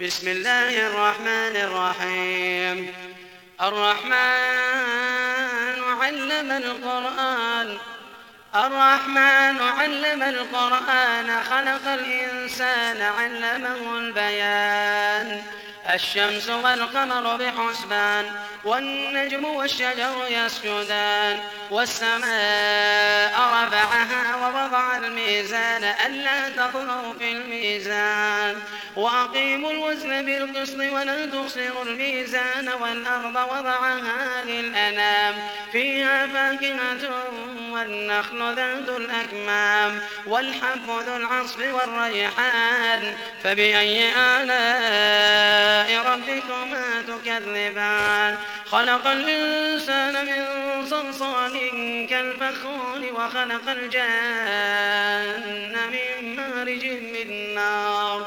بسم الله الرحمن الرحيم. الرحمن علم القرآن. الرحمن علم القرآن. خلق الإنسان علمه البيان. الشمس والقمر بحسبان والنجم والشجر يسجدان والسماء رفعها ووضع الميزان ألا تطغوا في الميزان. وأقيموا الوزن بالقسط ولا تخسروا الميزان والأرض وضعها للأنام فيها فاكهة والنخل ذات الأكمام والحب ذو العصف والريحان. فبأي آلاء ربكما تكذبان. خلق الإنسان من صلصال كالفخار وخلق الجان من مارج من نار.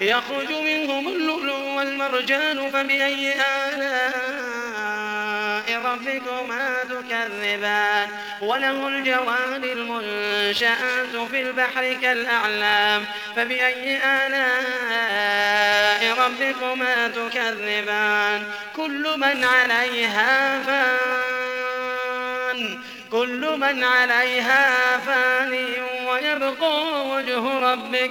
يخرج منهم اللؤلؤ والمرجان فبأي آلاء ربكما تكذبان؟ وله الجوار المنشآت في البحر كالأعلام فبأي آلاء ربكما تكذبان؟ كل من عليها فان كل من عليها فان ويبقى وجه ربك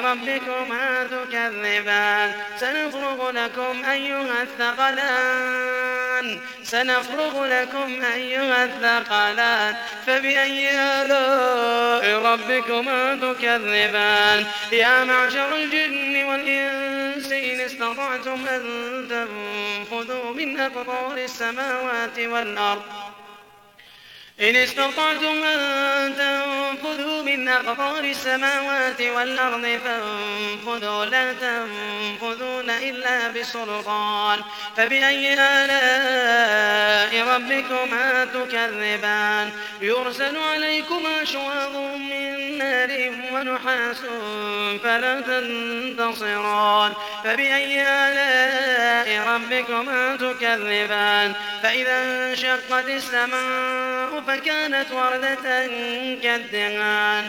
ربكما تكذبان. سنفرغ لكم أيها الثقلان. سنفرغ لكم أيها الثقلان. فبأي آلاء ربكما تكذبان؟ يا معشر الجن والإنس إن استطعتم أن تنفذوا من أقطار السماوات والأرض. إن استطعتم أن أقطار السماوات والأرض فانفذوا لا تنفذون إلا بسلطان. فبأي آلاء ربكما تكذبان؟ يرسل عليكما شواظ من نار ونحاس فلا تنتصران. فبأي آلاء ربكما تكذبان؟ فإذا انشقت السماء فكانت وردة كالدهان.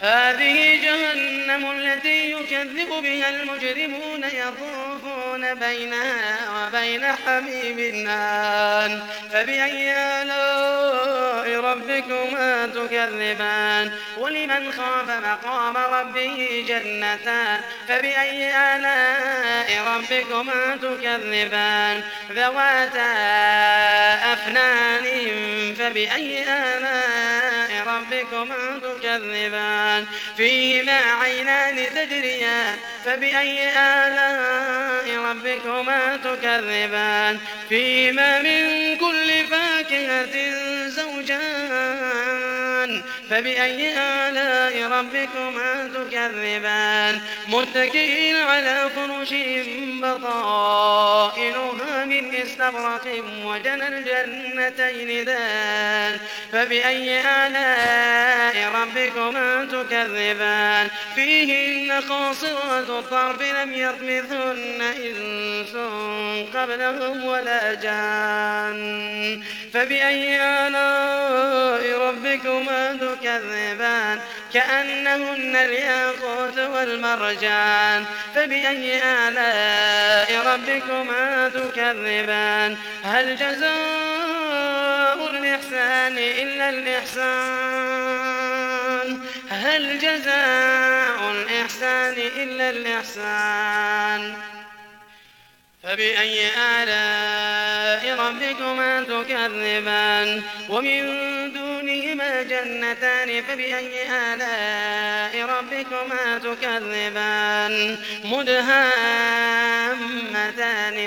هذه جهنم التي يكذب بها المجرمون يطوفون بينها وبين حميم آن فبأي آلاء ربكما تكذبان؟ ولمن خاف مقام ربه جنتان؟ فبأي آلاء ربكما تكذبان؟ ذواتا أفنان فبأي آلاء ربكما تكذبان فيهما عينان تجريان. فبأي آلاء ربكما تكذبان. فيهما من كل فاكهة زوجان. فبأي آلاء ربكما تكذبان. متكئين على فرش بطائنها من استبرق وجنى الجنتين دان فبأي آلاء ربكما تكذبان؟ فيهن قاصرات الطرف لم يطمثن إنس قبلهم ولا جان. فبأي آلاء ربكما تكذبان؟ كأنهن الياقوت والمرجان فبأي آلاء ربكما تكذبان؟ هل جزاء الإحسان إلا الإحسان؟ هل جزاء الإحسان إلا الإحسان؟ فبأي آلاء ربكما تكذبان؟ ومن دونهما جنتان فبأي آلاء ربكما تكذبان؟ مدهامتان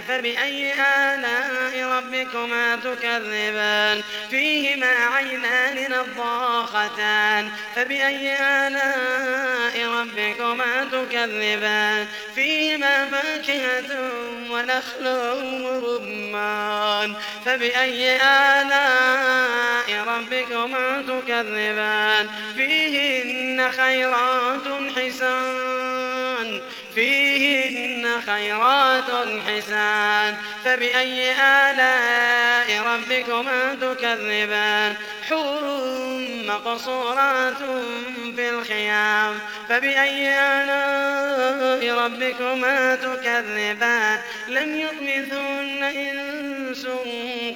فبأي آلاء ربكما تكذبان؟ فيهما عينان نضاختان فبأي آلاء ربكما تكذبان؟ فيهما فاكهة ونخل ورمان فبأي آلاء ربكما تكذبان. فيهن خيرات حسان. فيهن خيرات حسان. فبأي آلاء ربكما تكذبان. حور مقصورات في الخيام. فبأي آلاء ربكما تكذبان. لم يطمثن إنس